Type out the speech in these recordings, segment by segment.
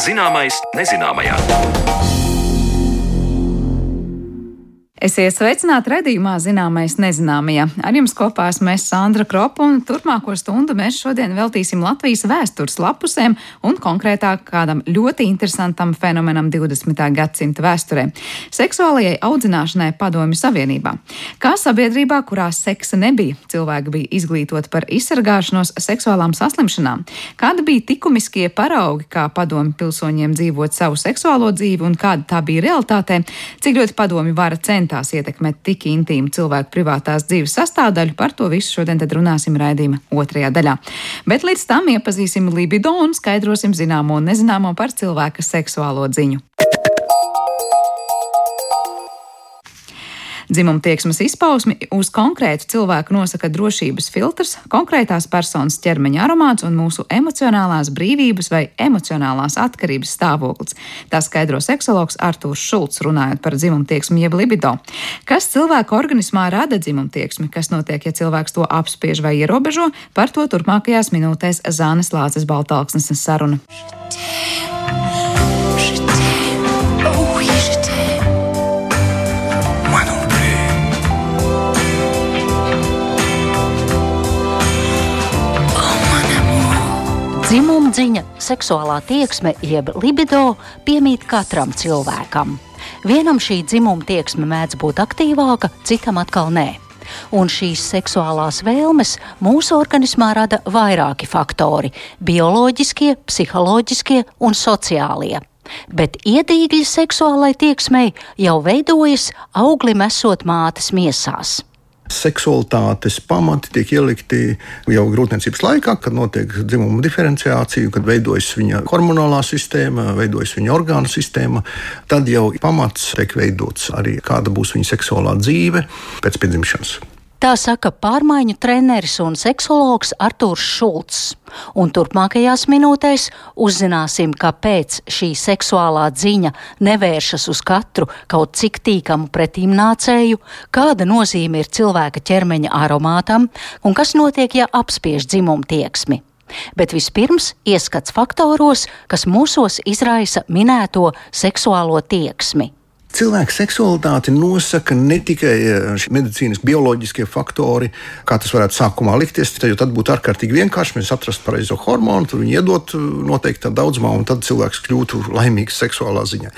Zināmais nezināmajā. Esiet sveicināti redzījumā, zināmais nezināmajā. Ar jums kopā esmu es Sandra Kropa, un turpmāko stundu mēs šodien veltīsim Latvijas vēstures lapusēm un konkrētāk kādam ļoti interesantam fenomenam 20. gadsimta vēsturē - seksuālajai audzināšanai Padomju Savienībā. Kā sabiedrībā, kurā seksa nebija, cilvēki bija izglītoti par izsargāšanos seksuālām saslimšanām, kāda bija likumiskie paraugi, kā padomju pilsoņiem dzīvot savu seksuālo dzīvi un kāda tā bija realitātē, cik ļoti padomju vara centās centās ietekmēt tik intīmu cilvēku privātās dzīves sastāvdaļu. Par to visu šodien runāsim raidījuma otrajā daļā. Bet līdz tam iepazīsim libido un skaidrosim zināmo un nezināmo par cilvēka seksuālo dziņu. Dzimumtieksmes izpausmi uz konkrētu cilvēku nosaka drošības filtrs, konkrētās personas ķermeņa aromāts un mūsu emocionālās brīvības vai emocionālās atkarības stāvoklis. Tā skaidro seksologs Artūrs Šulcs runājot par dzimumtieksmi jeb libido. Kas cilvēka organismā rada dzimumtieksmi, kas notiek, ja cilvēks to apspiež vai ierobežo, par to turpmākajās minūtēs Zānes Lāces Baltāksnes saruna. Dzimumdziņa, seksuālā tieksme jeb libido piemīt katram cilvēkam. Vienam šī dzimuma tieksme mēdz būt aktīvāka, citam atkal nē. Un šīs seksuālās vēlmes mūsu organismā rada vairāki faktori - bioloģiskie, psiholoģiskie un sociālie. Bet iedīgļi seksuālai tieksmei jau veidojas auglim esot mātes miesās seksualitātes pamati tiek ielikti jau grūtniecības laikā, kad notiek dzimuma diferenciācija, kad veidojas viņa hormonālā sistēma, veidojas viņa orgānu sistēma. Tad jau pamats tiek veidots arī kāda būs viņa seksuālā dzīve pēc piedzimšanas. Tā saka pārmaiņu treneris un seksologs Artūrs Šulcs. Un turpmākajās minūtēs uzzināsim, kāpēc šī seksuālā dziņa nevēršas uz katru kaut cik tīkamu pretīmnācēju, kāda nozīme ir cilvēka ķermeņa aromātam un kas notiek, ja apspiež dzimumu tieksmi. Bet vispirms ieskats faktoros, kas mūsos izraisa minēto seksuālo tieksmi. Cilvēka seksualitāti nosaka ne tikai eh, medicīnas, bioloģiskie faktori, kā tas varētu sākumā likties. Tad, būtu ārkārtīgi vienkārši. Mēs atrastu pareizo hormonu, tur viņi iedot eh, noteikti daudzumā, un tad cilvēks kļūtu laimīgs seksuālā ziņā.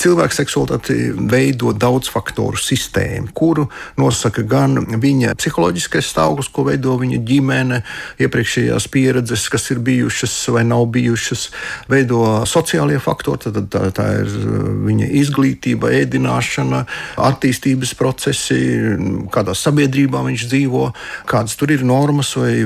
Cilvēka seksualitāti veido daudz faktoru sistēmu, kuru nosaka gan viņa psiholoģiskais stāvoklis, ko veido viņa ģimene, iepriekšējās pieredzes, kas ir bijušas vai nav bijušas, veido sociālie faktori, tad tā, tā ir eh, viņa izglītība veselība, ēdināšana, attīstības procesi, kādā sabiedrībā viņš dzīvo, kādas tur ir normas vai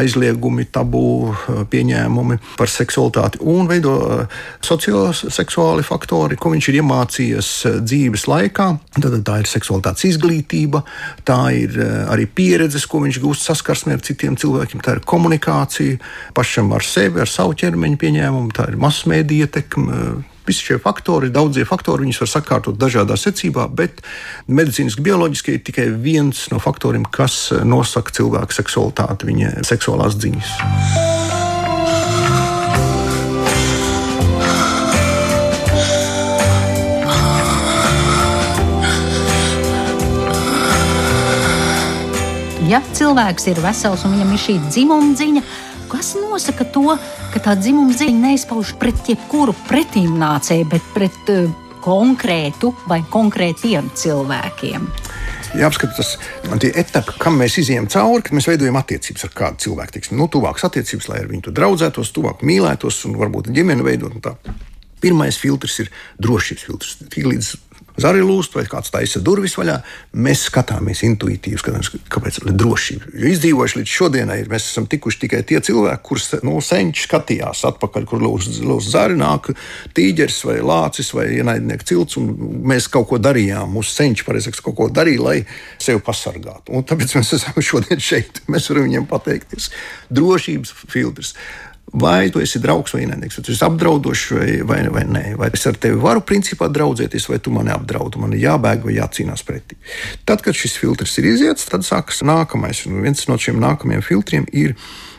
aizliegumi, tabū pieņēmumi par seksualitāti un veido eh, socioseksuāli faktori, ko viņš ir iemācījies eh, dzīves laikā. Tad tā ir seksualitātes izglītība, tā ir eh, arī pieredzes, ko viņš gūst saskarsmē ar citiem cilvēkiem, tā ir komunikācija pašam ar sevi, ar savu ķermeņa pieņēmumu, tā ir masmēdija ietekme Visi šie faktori, daudzie faktori, viņus var sakārtot dažādā secībā, bet medicīniski, bioloģiski ir tikai viens no faktoriem, kas nosaka cilvēka seksualitāti, viņa seksuālās dziņas. Ja cilvēks ir vesels un viņam ir šī dzimuma ziņa, kas nosaka to, ka tā dzimuma ziņa neizpauž pret jebkuru pretīmnācēju, bet pret uh, konkrētu vai konkrētiem cilvēkiem. Jāapskatās tie etapi, kam mēs izējām cauri, kad mēs veidojam attiecības ar kādu cilvēku. Tiksim, nu, tuvākas attiecības, lai ar viņu draudzētos, tuvāk mīlētos un varbūt ģimeni veidot. Pirmais filtrs ir drošības filtrs. Tik līdz zari lūst, vai kāds taisa durvis vaļā. Mēs skatāmies intuitīvi, skatāmies, kāpēc ir drošība. Jo izdzīvojuši līdz šodienai, mēs esam tikuši tikai tie cilvēki, kurus nu, senči skatījās atpakaļ, kur lūdzu zari, nāk tīģeris vai lācis vai ienaidnieks cilts, un mēs kaut ko darījām. Mūsu senči pareizāk kaut ko darīja, lai sevi pasargātu. Un tāpēc mēs esam šodien šeit. Mēs varam viņiem pateikties. Drošības filtrs vai tu esi draugs vai ienaidnieks, vai tu esi apdraudošs vai, vai, vai nē, vai es ar tevi varu principā draudzēties, vai tu mani apdraudi, man ir jābēg vai jācīnās pretī. Tad, kad šis filtrs ir iziets, tad sākas nākamais. Un viens no šiem nākamajiem filtriem ir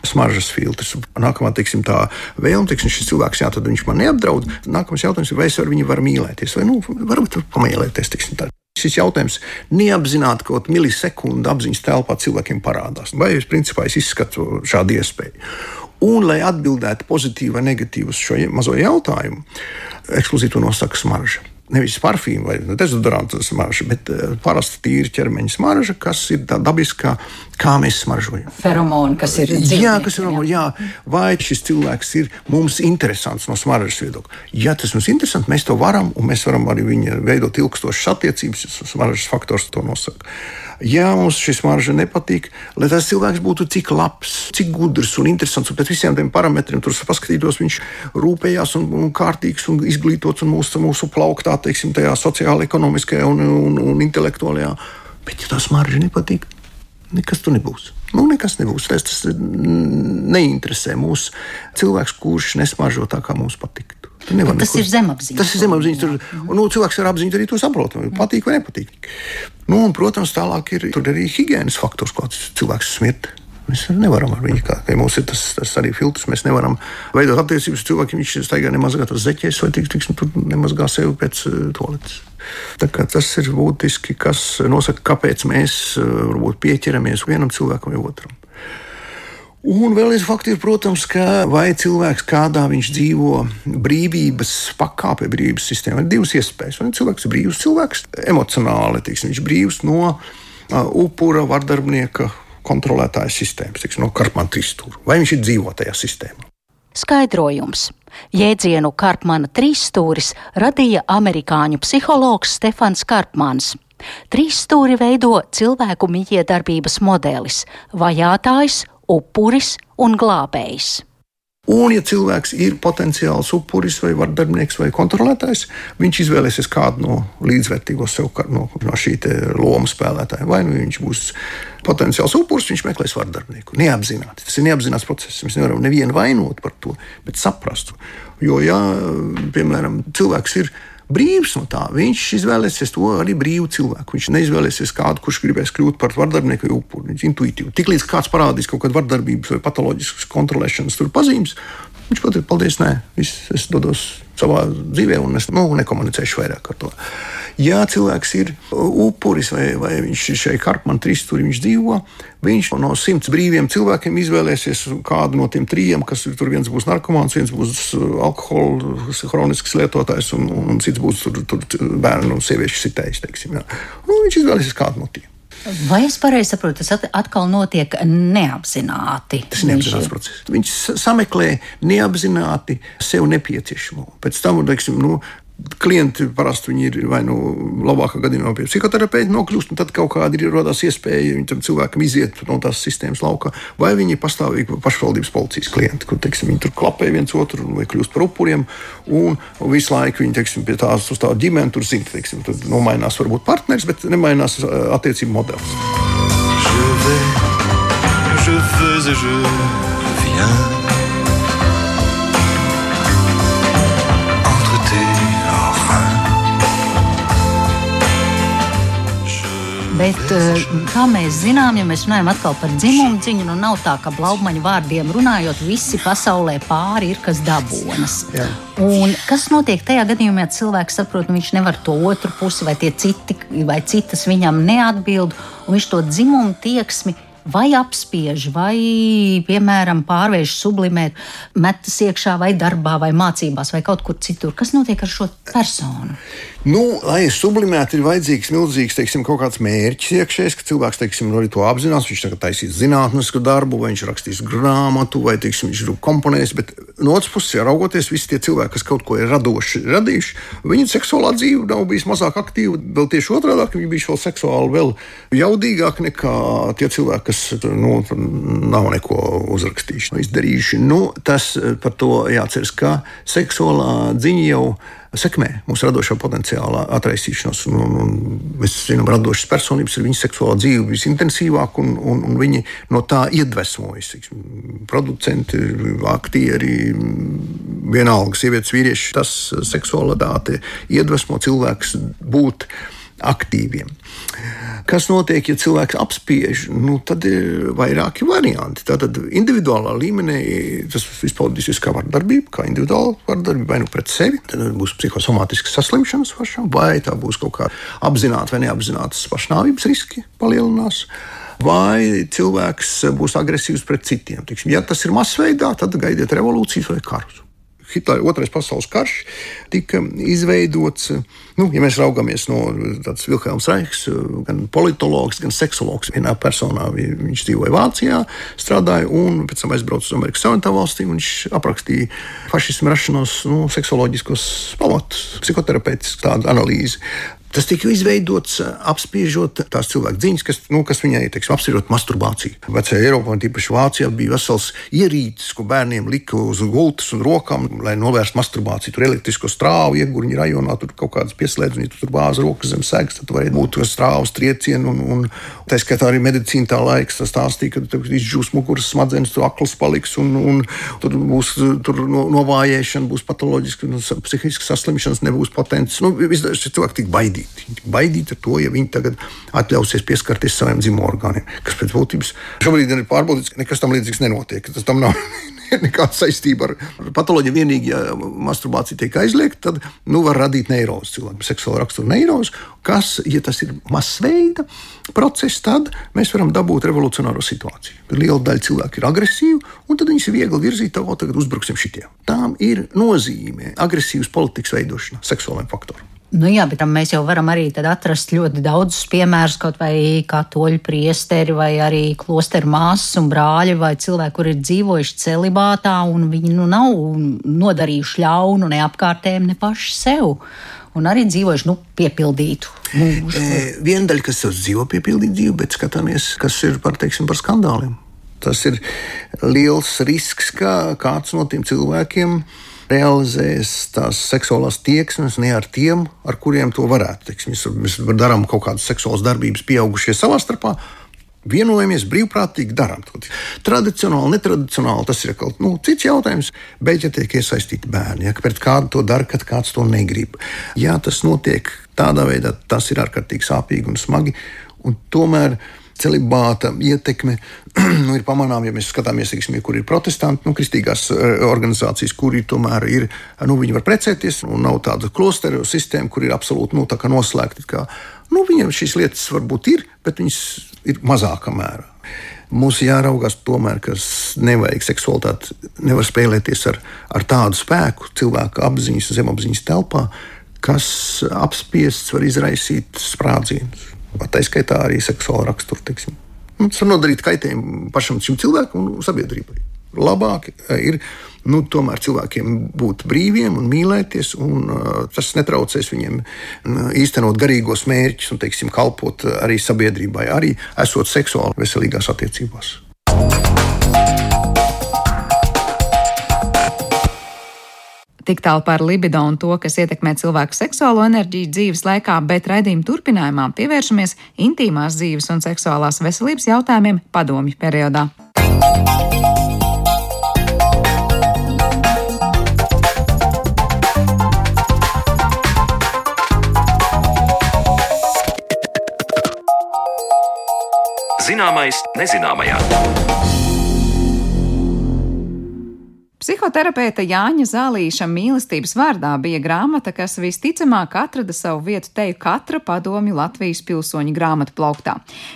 smaržas filtrs. Nākamā, teiksim, tā vēlme, teiksim, šis cilvēks, jā, tad viņš man neapdraud. Nākamais jautājums ir, vai es ar viņu varu mīlēties, vai, nu, varbūt pamīlēties, teiksim, tā. Šis jautājums neapzināti kaut milisekundi apziņas telpā cilvēkiem parādās. Vai es principā es izskatu šādu iespēju? Un, lai atbildētu pozitīvi vai negatīvi uz šo mazo jautājumu, ekskluzīvi to nosaka smarža nevis parfīma vai dezodoranta smarža, bet uh, parasta tīra ķermeņa smarža, kas ir tā dabiskā, kā mēs smaržojam. Feromoni, kas ir dzīvnieki. Jā, kas ir feromoni, jā. Vai šis cilvēks ir mums interesants no smaržas viedokļa? Ja tas mums ir interesants, mēs to varam, un mēs varam arī viņu veidot ilgstošas attiecības, smaržas faktors to nosaka ja mums šis marža nepatīk, lai tas cilvēks būtu cik labs, cik gudrs un interesants un pēc visiem tiem parametriem tur paskatītos, viņš rūpējās un, un kārtīgs un izglītots un mūsu, mūsu plauktā, teiksim, tajā sociālajā, ekonomiskajā un, un, un intelektuālajā. Bet, ja tas marža nepatīk, nekas tur nebūs. Nu, nekas nebūs. Tas, tas neinteresē mūsu cilvēks, kurš nesmaržo tā, kā mums patīk. Tas nekur. ir zemapziņas. Tas ir zemapziņas. Tur, un, nu, cilvēks ar apziņu arī to saprot. Patīk vai nepatīk. Nu, un, protams, tālāk ir arī higiēnas faktors, kāds cilvēks smirt. Mēs nevaram ar viņu, kā ja mums ir tas, tas arī filtrs, mēs nevaram veidot attiecības cilvēku. Viņš staigā nemazgā tas zeķēs vai tiksim, tur nemazgā sevi pēc uh, toaletes. Tas ir būtiski, kas nosaka, kāpēc mēs uh, varbūt pieķeramies vienam cilvēkam vai otram. Un vēl viens fakts ir, protams, ka vai cilvēks kādā viņš dzīvo brīvības pakāpē, brīvības sistēmā, ir divas iespējas. Vai cilvēks ir brīvs, cilvēks emocionāli, tiksim, viņš brīvs no uh, upura, vardarbnieka kontrolētāja sistēmas, tiksim, no karpmana trīsstūra, vai viņš ir dzīvo tajā sistēmā. Skaidrojums. Jēdzienu Karpmana trīsstūris radīja amerikāņu psihologs Stefans Karpmans. Trīs stūri veido cilvēku mijiedarbības modelis - vajātājs, upuris un glābējs. Un, ja cilvēks ir potenciāls upuris, vai vardarbinieks, vai kontrolētājs, viņš izvēlēsies kādu no līdzvērtīgo sev no, no šī loma spēlētāja. Vai nu viņš būs potenciāls upuris, viņš meklēs vardarbnieku. Neapzināti. Tas ir neapzināts process. Mēs nevaram nevienu vainot par to, bet saprast. Jo, ja, piemēram, cilvēks ir brīvs no tā. Viņš izvēlēsies to arī brīvu cilvēku. Viņš neizvēlēsies kādu, kurš gribēs kļūt par vardarbnieku vai upuri. Viņš intuitīvi. Tiklīdz kāds parādīs kaut kādu vardarbības vai patoloģiskas kontrolēšanas pazīmes, viņš pateiks, paldies, nē, viss, es dodos savā dzīvē un es nu, nekomunicēšu vairāk ar to ja cilvēks ir upuris vai, vai viņš ir šeit karpmana trīsstūrī, viņš dzīvo, viņš no simts brīviem cilvēkiem izvēlēsies kādu no tiem trījiem, kas tur viens būs narkomāns, viens būs alkohola hronisks lietotājs un, un cits būs tur, tur bērnu un sieviešu sitējs. Teiksim, jā. nu, viņš izvēlēsies kādu no tiem. Vai es pareizi saprotu, tas atkal notiek neapzināti? Tas ir neapzināts process. Viņš sameklē neapzināti sev nepieciešamo. Pēc tam, teiksim, nu, klienti parasti ir vai nu labākā gadījumā pie psihoterapeita nokļūst, un tad kaut kāda ir radās iespēja tam cilvēkam iziet no tās sistēmas laukā, vai viņi ir pastāvīgi pašvaldības policijas klienti, kur teiksim, viņi tur klapē viens otru vai kļūst par upuriem, un visu laiku viņi teiksim, pie tās uz tādu ģimeni tur zina, teiksim, tad nomainās varbūt partneris, bet nemainās attiecību modelis. Je vais, je veux et je viens. Bet, eh, kā mēs zinām, ja mēs runājam atkal par dzimumu ziņu, nu nav tā, ka blaumaņu vārdiem runājot, visi pasaulē pāri ir kas dabonas. Jā. Un kas notiek tajā gadījumā, ja cilvēks saprot, ka viņš nevar to otru pusi, vai tie citi, vai citas viņam neatbild, un viņš to dzimumu tieksmi vai apspiež, vai, piemēram, pārvērš, sublimē, metas iekšā, vai darbā, vai mācībās, vai kaut kur citur. Kas notiek ar šo personu? Nu, lai sublimētu, ir vajadzīgs milzīgs teiksim, kaut kāds mērķis iekšējs, ka cilvēks teiksim, arī to apzinās. Viņš taisīs zinātnisku darbu, vai viņš rakstīs grāmatu, vai teiksim, viņš ir komponējis. Bet no otras puses, ja raugoties, visi tie cilvēki, kas kaut ko ir radoši radījuši, viņu seksuālā dzīve nav bijusi mazāk aktīva. Vēl tieši otrādi, viņi bijuši vēl seksuāli vēl jaudīgāki nekā tie cilvēki, kas nu, nav neko uzrakstījuši, izdarījuši. Nu, tas par to jāatceras, ka seksuālā dziņa jau ir sekmē mūsu radošā potenciāla atraisīšanos. Un, un, un mēs zinām, ka radošas personības ir viņu seksuālā dzīve visintensīvāka, un, un, un viņi no tā iedvesmojas. Producenti, aktieri, vienalga, sievietes, vīrieši, tas seksualitāte iedvesmo cilvēkus būt aktīviem. Kas notiek, ja cilvēks apspiež? Nu, tad ir vairāki varianti. Tātad individuālā līmenī tas izpaudīsies kā vardarbība, kā individuāla vardarbība, vai nu pret sevi. Tad būs psihosomātiskas saslimšanas pašam, vai tā būs kaut kā apzināta vai neapzināta pašnāvības riski palielinās vai cilvēks būs agresīvs pret citiem. Tiksim, ja tas ir masveidā, tad gaidiet revolūcijas vai karus. Hitlera otrais pasaules karš tika izveidots. Nu, ja mēs raugāmies no tādas Vilhelmas Reichs, gan politologs, gan seksologs, vienā personā viņš dzīvoja Vācijā, strādāja un pēc tam aizbrauca uz Amerikas Savienotām valstīm. Viņš aprakstīja fašismu rašanos, nu, seksuoloģiskos pamatus, psihoterapeitiskā tādu analīzi. Tas tika izveidots apspiežot tās cilvēku dziņas, kas, nu, kas viņai ir apspiežot masturbāciju. Vecajā Eiropā, un tīpaši Vācijā, bija vesels ierīcis, ko bērniem lika uz gultas un rokām, lai novērstu masturbāciju. Tur elektrisko strāvu iegūņu rajonā, tur kaut kādas pieslēdz, un ja tu tur bāzi rokas zem sēgas, tad varētu būt strāvas triecieni. Un, un tā skaitā arī medicīna tā laiks stāstīja, ka tur izžūs muguras smadzenes, tur akls paliks, un, un tur būs tur novājēšana, būs patoloģiska, nu, psihiska saslimšanas, nebūs potences. Nu, Visi cilvēki tik baidīti. Viņi baidīti ar to, ja viņi tagad atļausies pieskarties saviem dzimuma orgāniem, kas pēc būtības šobrīd ir pārbaudīts, ka nekas tam līdzīgs nenotiek. Tas tam nav nekāda saistība ar patoloģiju. Vienīgi, ja masturbācija tiek aizliegta, tad nu, var radīt neirozi cilvēkam, seksuālu raksturu neirozi, kas, ja tas ir masveida process, tad mēs varam dabūt revolucionāro situāciju. Liela daļa cilvēku ir agresīva, un tad viņus ir viegli virzīt tālāk, tagad uzbruksim šitiem. Tām ir nozīme agresīvas politikas veidošana seksuālajiem faktoriem. Nu jā, bet mēs jau varam arī atrast ļoti daudzus piemērus, kaut vai katoļu priesteri, vai arī klosteru māsas un brāļi, vai cilvēki, kur ir dzīvojuši celibātā, un viņi nu, nav nodarījuši ļaunu ne apkārtējiem, ne paši sev. Un arī dzīvojuši nu, piepildītu mūžu. E, viena daļa, kas dzīvo piepildītu dzīvi, bet skatāmies, kas ir par, teiksim, par skandāliem. Tas ir liels risks, ka kāds no tiem cilvēkiem realizēs tās seksuālās tieksmes ne ar tiem, ar kuriem to varētu. Teiksim, mēs darām kaut kādas seksuālas darbības, pieaugušie savā starpā. Vienojamies brīvprātīgi, darām to. Tradicionāli, netradicionāli tas ir kaut nu, cits jautājums, bet ja tiek iesaistīti bērni, ja pret kādu to dara, kad kāds to negrib. Ja tas notiek tādā veidā, tas ir ārkārtīgi sāpīgi un smagi. Un tomēr celibāta ietekme nu, ir pamanāma, ja mēs skatāmies, tiksim, kur ir protestanti, nu, kristīgās eh, organizācijas, kuri tomēr ir, nu, viņi var precēties, un nav tāda klosteru sistēma, kur ir absolūti nu, noslēgta. Nu, viņiem šīs lietas varbūt ir, bet viņas ir mazākā mērā. Mums jāraugās tomēr, ka nevajag seksualitāti, nevar spēlēties ar, ar tādu spēku cilvēka apziņas, zemapziņas telpā, kas apspiests var izraisīt sprādzienus. Tā skaitā arī seksuāla rakstura. Nu, tas var nodarīt kaitējumu pašam šim cilvēkam un sabiedrībai. Labāk eh, ir nu, tomēr cilvēkiem būt brīviem un mīlēties, un uh, tas netraucēs viņiem īstenot garīgos mērķus un, teiksim, kalpot arī sabiedrībai, arī esot seksuāli veselīgās attiecībās. Tik tālu par libido un to, kas ietekmē cilvēku seksuālo enerģiju dzīves laikā, bet raidījuma turpinājumā pievēršamies intīmās dzīves un seksuālās veselības jautājumiem padomju periodā. Zināmais nezināmajā. Psihoterapeita Jāņa Zālīša mīlestības vārdā bija grāmata, kas visticamāk atrada savu vietu teju katra padomju Latvijas pilsoņu grāmatu plauktā.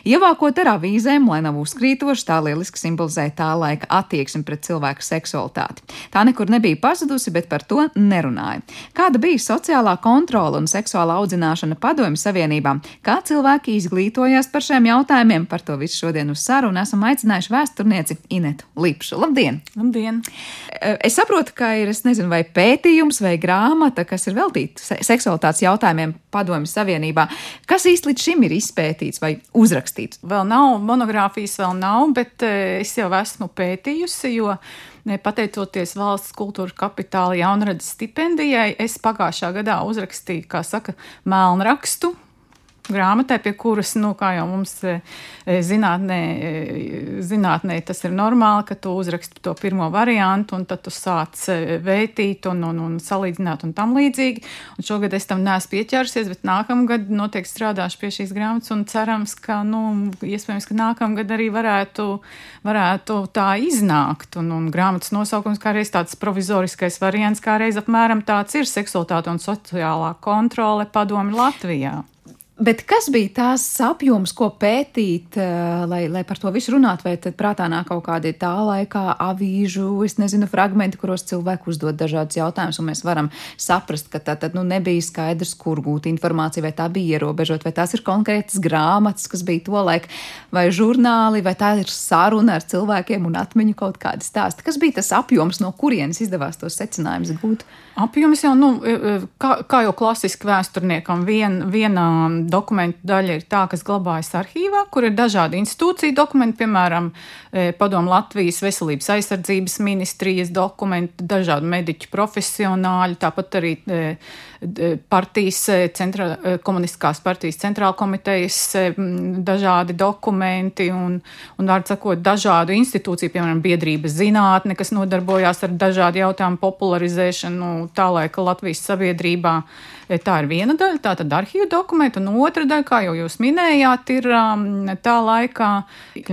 Ievākot ar avīzēm, lai nav uzkrītoši, tā lieliski simbolizē tā laika attieksmi pret cilvēku seksualitāti. Tā nekur nebija pazudusi, bet par to nerunāja. Kāda bija sociālā kontrola un seksuāla audzināšana padomju savienībā? Kā cilvēki izglītojās par šiem jautājumiem? Par to visu šodien uz sarunu esam aicinājuši vēsturnieci Inetu Lipšu. Labdien! Labdien! Es saprotu, ka ir, es nezinu, vai pētījums vai grāmata, kas ir veltīta seksualitātes jautājumiem Padomju Savienībā. Kas īsti līdz šim ir izpētīts vai uzrakstīts? Vēl nav, monogrāfijas vēl nav, bet es jau esmu pētījusi, jo pateicoties valsts kultūra kapitāla jaunradas stipendijai, es pagājušā gadā uzrakstīju, kā saka, melnrakstu grāmatai, pie kuras, nu, kā jau mums e, e, zinātnē, e, zinātnē tas ir normāli, ka tu uzraksti to pirmo variantu, un tad tu sāc vētīt un, un, un salīdzināt un tam līdzīgi. Un šogad es tam neesmu pieķērsies, bet nākamgad noteikti strādāšu pie šīs grāmatas un cerams, ka, nu, iespējams, ka nākamgad arī varētu, varētu tā iznākt. Un, un grāmatas nosaukums kā reiz tāds provizoriskais variants, kā reiz apmēram tāds ir seksualitāte un sociālā kontrole padomi Latvijā. Bet kas bija tās apjoms, ko pētīt, eh, lai, lai par to visu runātu? Vai tad prātā nāk kaut kādi tā laikā avīžu, es nezinu, fragmenti, kuros cilvēki uzdod dažādus jautājumus, un mēs varam saprast, ka tā tad nu, nebija skaidrs, kur gūt informāciju, vai tā bija ierobežot, vai tās ir konkrētas grāmatas, kas bija to laiku, vai žurnāli, vai tā ir saruna ar cilvēkiem un atmiņu kaut kādi stāsti. Kas bija tas apjoms, no kurienes izdevās tos secinājumus gūt? Apjoms jau, nu, e, e, kā, kā jau klasiski vēsturniekam, vien, viena dokumentu daļa ir tā, kas glabājas arhīvā, kur ir dažādi institūciju dokumenti, piemēram, e, padomu Latvijas veselības aizsardzības ministrijas dokumenti, dažādu mediķu profesionāļu, tāpat arī partijas, centra, komunistiskās partijas centrāla komitejas dažādi dokumenti un, un var sakot, dažādu institūciju, piemēram, biedrības zinātne, kas nodarbojās ar dažādu jautājumu popularizēšanu tā laika Latvijas sabiedrībā. E, tā ir viena daļa, tā tad arhīva dokumenti, un otra daļa, kā jau jūs minējāt, ir um, tā laikā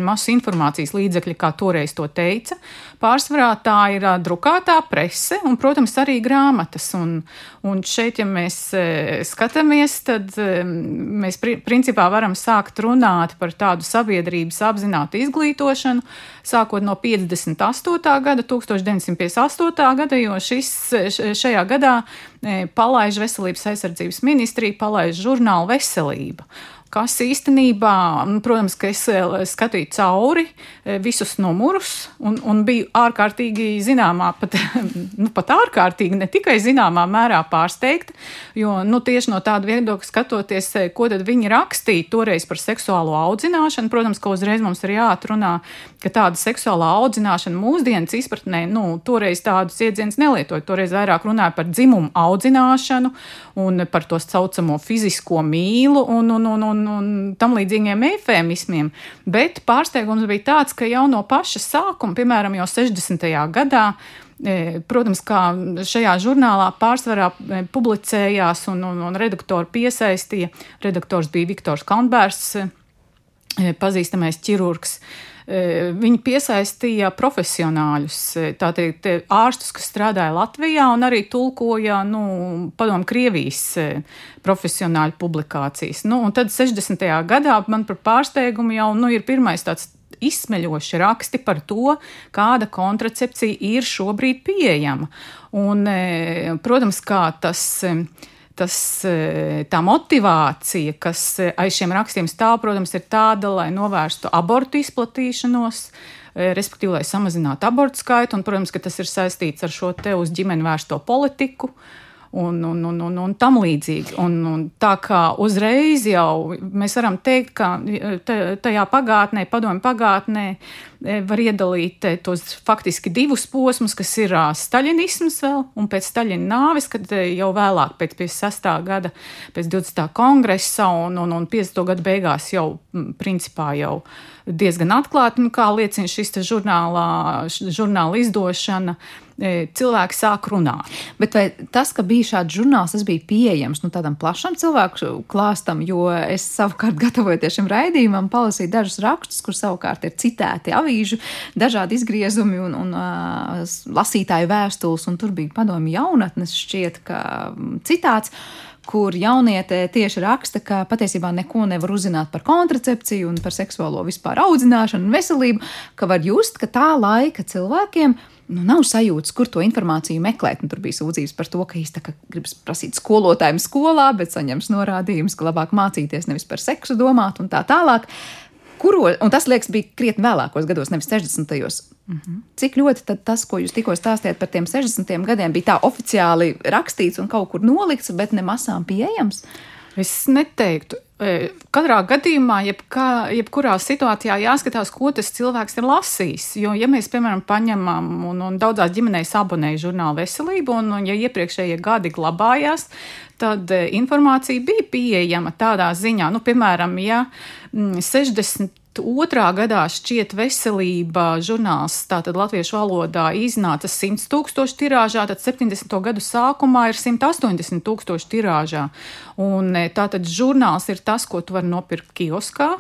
masu informācijas līdzekļi, kā toreiz to teica. Pārsvarā tā ir uh, drukātā prese un, protams, arī grāmatas. Un, un šeit, ja mēs e, skatāmies, tad e, mēs principā varam sākt runāt par tādu sabiedrības apzinātu izglītošanu, sākot no 58. gada, 1958. gada, jo šis, šajā gadā palaiž veselības aizsardzības ministrija, palaiž žurnālu veselība kas īstenībā, nu, protams, ka es eh, skatīju cauri eh, visus numurus un, un biju ārkārtīgi zināmā, pat, nu, pat ārkārtīgi, ne tikai zināmā mērā pārsteigta, jo nu, tieši no tāda viedokļa skatoties, eh, ko tad viņi rakstīja toreiz par seksuālo audzināšanu, protams, ka uzreiz mums ir jāatrunā, ka tāda seksuālā audzināšana mūsdienas izpratnē, nu, toreiz tādus iedzienus nelietoja, toreiz vairāk runāja par dzimumu audzināšanu un par to saucamo fizisko mīlu un, un, un, un un, un tam līdzīgiem efēmismiem. Bet pārsteigums bija tāds, ka jau no paša sākuma, piemēram, jau 60. gadā, e, Protams, kā šajā žurnālā pārsvarā e, publicējās un, un, un redaktori piesaistīja. Redaktors bija Viktors Kalnbērs, e, pazīstamais ķirurgs. Viņi piesaistīja profesionāļus, tātad ārstus, kas strādāja Latvijā un arī tulkoja nu, padomu Krievijas profesionāļu publikācijas. Nu, un tad 60. gadā man par pārsteigumu jau nu, ir pirmais tāds izsmeļoši raksti par to, kāda kontracepcija ir šobrīd pieejama. Un, protams, kā tas tas, e, tā motivācija, kas e, aiz šiem rakstiem stāv, protams, ir tāda, lai novērstu abortu izplatīšanos, e, respektīvi, lai samazinātu abortu skaitu, un, protams, ka tas ir saistīts ar šo te uz ģimeni vērsto politiku. Un, un, un, un, un tam līdzīgi. Un, un tā kā uzreiz jau mēs varam teikt, ka tajā pagātnē, padomju pagātnē, E, var iedalīt e, tos faktiski divus posmus, kas ir staļinisms vēl, un pēc Staļina nāves, kad e, jau vēlāk, pēc 56. gada, pēc 20. kongresa un, un, un 50. gada beigās jau principā jau diezgan atklāti, nu, kā liecina šis žurnālā, žurnāla izdošana, cilvēki sāk runāt. Bet vai tas, ka bija šāds žurnāls, tas bija pieejams nu, tādam plašam cilvēku klāstam, jo es savukārt gatavojoties šim raidījumam, palasīju dažus rakstus, kur savukārt ir citēti avīžu, dažādi izgriezumi un, un uh, lasītāju vēstules, un tur bija padomju jaunatnes šķiet, ka citāts kur jauniete tieši raksta, ka patiesībā neko nevar uzzināt par kontracepciju un par seksuālo vispār audzināšanu un veselību, ka var just, ka tā laika cilvēkiem nu, nav sajūtas, kur to informāciju meklēt. Un tur bija sūdzības par to, ka īstenībā gribas prasīt skolotājiem skolā, bet saņems norādījumus, ka labāk mācīties nevis par seksu domāt un tā tālāk. Kuro, un tas, liekas, bija krietni vēlākos gados, nevis 60. Mm -hmm. Cik ļoti tas, ko jūs tikko stāstījāt par tiem 60 gadiem, bija tā oficiāli rakstīts un kaut kur nolikts, bet ne masām pieejams? Es neteiktu. E, katrā gadījumā, jebkā, jebkurā situācijā jāskatās, ko tas cilvēks ir lasījis. Jo, ja mēs, piemēram, paņemam un, un daudzās ģimenēs abonēju žurnālu veselību, un, un ja iepriekšējie gadi glabājās, tad e, informācija bija pieejama tādā ziņā, nu, piemēram, ja 60 mm, Otrā gadā šķiet veselība žurnāls, tātad latviešu valodā iznāca 100 tūkstoši tirāžā, tad 70. gadu sākumā ir 180 tūkstoši tirāžā. Un e, tātad žurnāls ir tas, ko tu vari nopirkt kioskā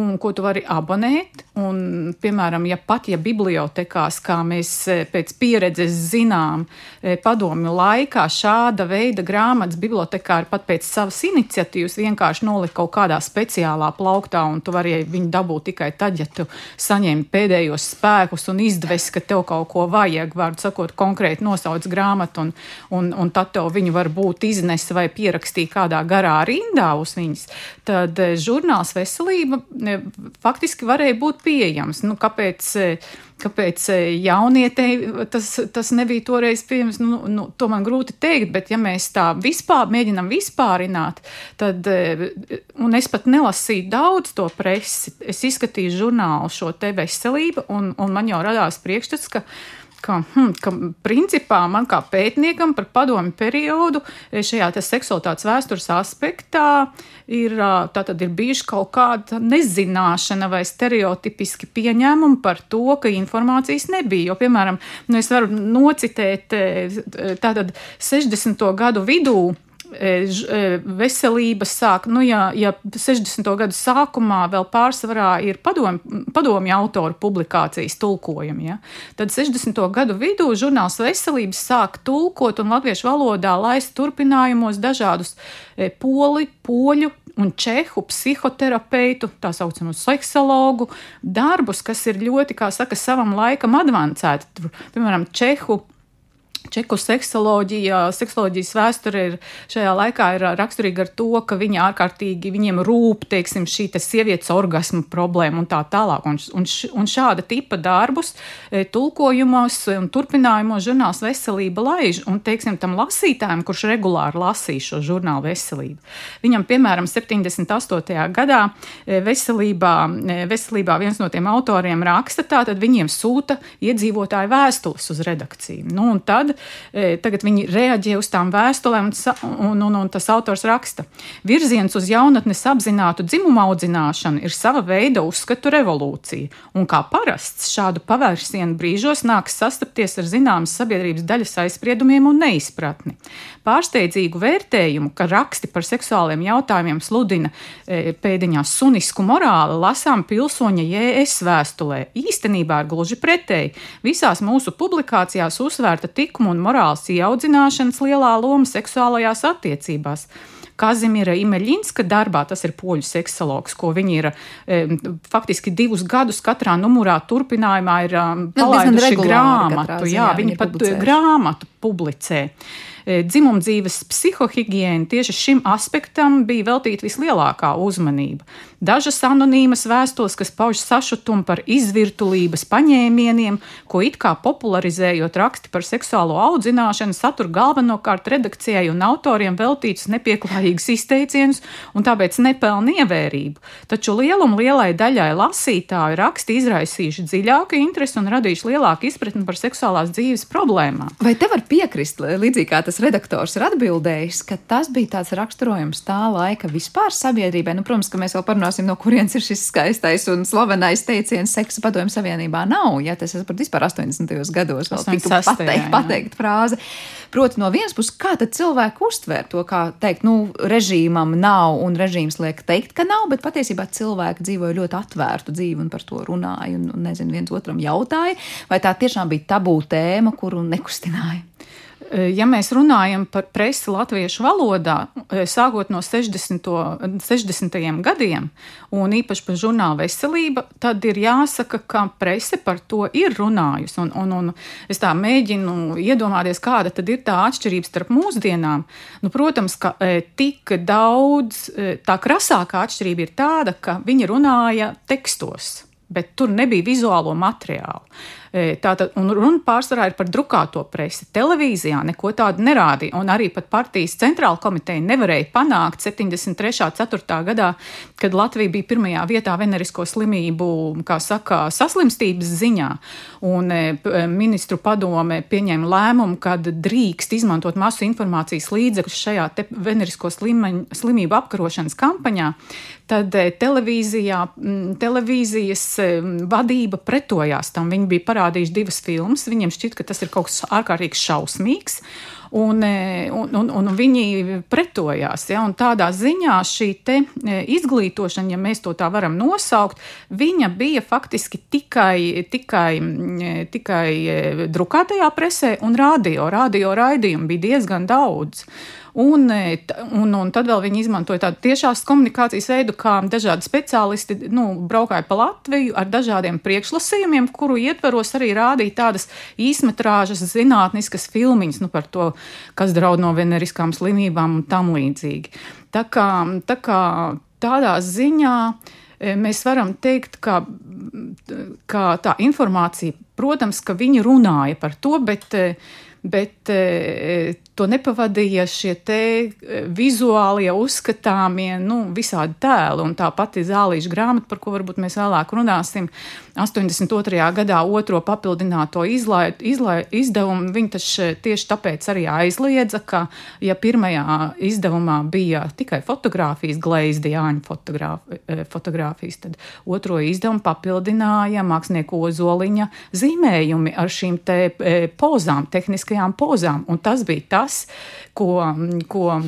un ko tu vari abonēt. Un, piemēram, ja pat ja bibliotekās, kā mēs e, pēc pieredzes zinām, e, padomju laikā šāda veida grāmatas bibliotekāri pat pēc savas iniciatīvas vienkārši nolika kaut kādā speciālā plauktā, un tu vari viņu dabūt tikai tad, ja tu saņem pēdējos spēkus un izdves, ka tev kaut ko vajag, vārdu sakot, konkrēti nosauc grāmatu, un, un, un tad tev viņu varbūt iznesa vai pierakstīja kādā garā rindā uz viņas. Tad e, žurnāls veselība faktiski varēja būt pieejams. Nu, kāpēc, kāpēc jaunietei tas, tas nebija toreiz pieejams, nu, nu, to man grūti teikt, bet ja mēs tā vispār mēģinam vispārināt, tad, un es pat nelasīju daudz to presi, es izskatīju žurnālu šo te veselību, un, un man jau radās priekšstats, ka ka, hm, ka principā man kā pētniekam par padomu periodu e, šajā seksualitātes vēstures aspektā ir, ir bijuši kaut kāda nezināšana vai stereotipiski pieņēmumi par to, ka informācijas nebija. Jo, piemēram, nu es varu nocitēt e, tātad 60. gadu vidū veselība sāk, nu, ja, ja 60. gadu sākumā vēl pārsvarā ir padomju padomi autoru publikācijas tulkojumi, ja, tad 60. gadu vidū žurnāls veselības sāk tulkot un latviešu valodā laist turpinājumos dažādus e, poli, poļu un čehu psihoterapeitu, tā saucamo seksologu darbus, kas ir ļoti, kā saka, savam laikam advancēti. Piemēram, čehu Čeku seksoloģija, seksoloģijas vēsture ir šajā laikā ir raksturīga ar to, ka viņi ārkārtīgi viņiem rūp, teiksim, šī te sievietes orgasma problēma un tā tālāk. Un, un, un šāda tipa darbus e, tulkojumos un turpinājumos žurnāls veselība laiž. Un, teiksim, tam lasītājam, kurš regulāri lasīja šo žurnālu veselību, viņam, piemēram, 78. gadā e, veselībā, e, veselībā viens no tiem autoriem raksta, tātad viņiem sūta iedzīvotāju vēstules uz redakciju. Nu, un tad tad tagad viņi reaģē uz tām vēstulēm, un, un, un, un tas autors raksta, virziens uz jaunatnes apzinātu dzimumu audzināšanu ir sava veida uzskatu revolūcija, un kā parasts šādu pavērsienu brīžos nāks sastapties ar zināmas sabiedrības daļas aizspriedumiem un neizpratni. Pārsteidzīgu vērtējumu, ka raksti par seksuāliem jautājumiem sludina e, pēdiņās sunisku morāli, lasām pilsoņa JS vēstulē. Īstenībā ir gluži pretēji. Visās mūsu publikācijās uzsvērta tikuma un morāls ieaudzināšanas lielā loma seksuālajās attiecībās. Kazimira Imeļinska darbā, tas ir poļu seksologs, ko viņi ir e, faktiski divus gadus katrā numurā turpinājumā ir um, palaiduši grāmatu. Jā, viņi, viņi pat publicējuši. grāmatu publicē. E, dzimumdzīves psihohigiēna tieši šim aspektam bija veltīta vislielākā uzmanība. Dažas anonīmas vēstules, kas pauž sašutumu par izvirtulības paņēmieniem, ko it kā popularizējot raksti par seksuālo audzināšanu, satur galvenokārt redakcijai un autoriem veltītus nepieklājīgus izteicienus un tāpēc nepelna ievērību. Taču lielumu lielai daļai lasītāju raksti izraisījuši dziļāku interesi un radījuši lielāku izpratni par seksuālās dzīves problēmām. Vai te var piekrist, līdzīgi kā tas redaktors ir atbildējis, ka tas bija tāds raksturojums tā laika vispār sabiedrībai? Nu, protams, ka mēs vēl parunāsim runāsim, no kurienes ir šis skaistais un slavenais teiciens, seksa padomju savienībā nav. Ja tas ir pat vispār 80. gados, vēl tika pateikt, pateikt frāze. Proti, no vienas puses, kā tad cilvēki uztver to, kā teikt, nu, režīmam nav un režīms liek teikt, ka nav, bet patiesībā cilvēki dzīvoja ļoti atvērtu dzīvi un par to runāja un, un nezinu, viens otram jautāja, vai tā tiešām bija tabū tēma, kuru nekustināja. Eh, ja mēs runājam par presi latviešu valodā, eh, sākot no 60. 60. gadiem, un īpaši par žurnālu veselību, tad ir jāsaka, ka prese par to ir runājusi. Un, un, un es tā mēģinu iedomāties, kāda tad ir tā atšķirība starp mūsdienām. Nu, protams, ka e, tik daudz, tā krasākā atšķirība ir tāda, ka viņi runāja tekstos bet tur nebija vizuālo materiālu. Tātad, un runa pārsvarā ir par drukāto presi. Televīzijā neko tādu nerādīja, un arī pat partijas centrāla komiteja nevarēja panākt 73. 4. gadā, kad Latvija bija pirmajā vietā venerisko slimību, kā saka, saslimstības ziņā, un ministru padome pieņēma lēmumu, kad drīkst izmantot masu informācijas līdzekļus šajā venerisko slimaņu, slimību apkarošanas kampaņā, tad televīzijas vadība pretojās tam. Viņi bija parādījuši divas filmas. Viņiem šķiet, ka tas ir kaut kas ārkārtīgi šausmīgs. Un, un, un, un viņi pretojās. Ja, tādā ziņā šī izglītošana, ja mēs to tā varam nosaukt, viņa bija faktiski tikai, tikai, tikai drukātajā presē un radio. Radio raidījumu bija diezgan daudz. Un, e, un, un tad vēl viņi izmantoja tādu tiešās komunikācijas veidu, kā dažādi speciālisti nu, braukāja pa Latviju ar dažādiem priekšlasījumiem, kuru ietveros arī rādīja tādas īsmetrāžas, zinātniskas filmiņas nu, par to, kas draud no veneriskām slimībām un tam līdzīgi. Tā kā, tā kā tādā ziņā e, mēs varam teikt, ka, ka tā informācija, protams, ka viņi runāja par to, bet, e, bet to nepavadīja šie te e, vizuālie, uzskatāmie, nu, visādi tēli. Un tā pati zālīša grāmata, par ko varbūt mēs vēlāk runāsim, 82. gadā otro papildināto izlai, izlai, izdevumu, viņi taču tieši tāpēc arī aizliedza, ka, ja pirmajā izdevumā bija tikai fotografijas, gleizdi Jāņa e, fotografijas, tad otro izdevumu papildināja mākslinieku ozoliņa zīmējumi ar šīm te e, pozām, tehniskajām pozām. Un tas bija tas, tas, ko, ko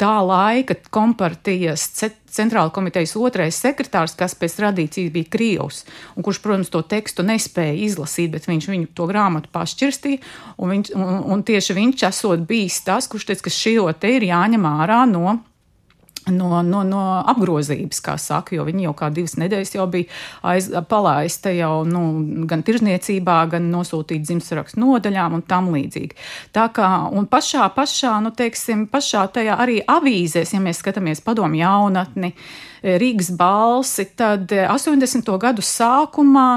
tā laika kompartijas centrāla komitejas otrais sekretārs, kas pēc tradīcijas bija Krievs, un kurš, protams, to tekstu nespēja izlasīt, bet viņš viņu to grāmatu pašķirstīja, un, viņš, un, un tieši viņš esot bijis tas, kurš teica, ka šī te ir jāņem ārā no no, no, no apgrozības, kā saka, jo viņi jau kā divas nedēļas jau bija aiz, palaista jau nu, gan tirzniecībā, gan nosūtīt dzimstrakstu nodaļām un tam līdzīgi. Tā kā, un pašā, pašā, nu, teiksim, pašā tajā arī avīzēs, ja mēs skatāmies padomu jaunatni, Rīgas balsi, tad 80. gadu sākumā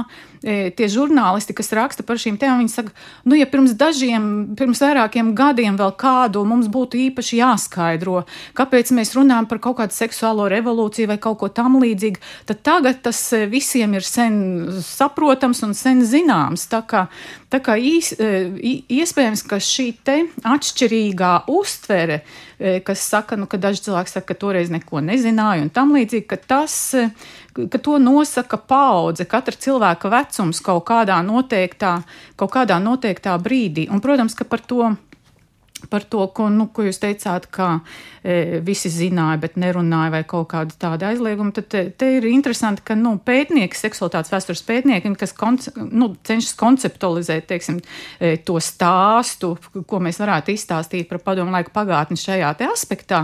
E, tie žurnālisti, kas raksta par šīm tēmām, viņi saka, nu, ja pirms dažiem, pirms vairākiem gadiem vēl kādu mums būtu īpaši jāskaidro, kāpēc mēs runājam par kaut kādu seksuālo revolūciju vai kaut ko tam līdzīgu, tad tagad tas visiem ir sen saprotams un sen zināms. Tā kā, tā kā īs, e, iespējams, ka šī te atšķirīgā uztvere, kas saka, nu, ka daži cilvēki saka, ka toreiz neko nezināja un tam līdzīgi, ka tas ka to nosaka paudze, katra cilvēka vecums kaut kādā noteiktā, kaut kādā noteiktā brīdī. Un, protams, ka par to par to, ko, nu, ko jūs teicāt, ka e, visi zināja, bet nerunāja, vai kaut kāda tāda aizlieguma. Tad te, te ir interesanti, ka nu, pētnieki, seksualitātes vēstures pētnieki, kas konce, nu, cenšas konceptualizēt teiksim, e, to stāstu, ko mēs varētu izstāstīt par padomu laiku pagātni šajā aspektā,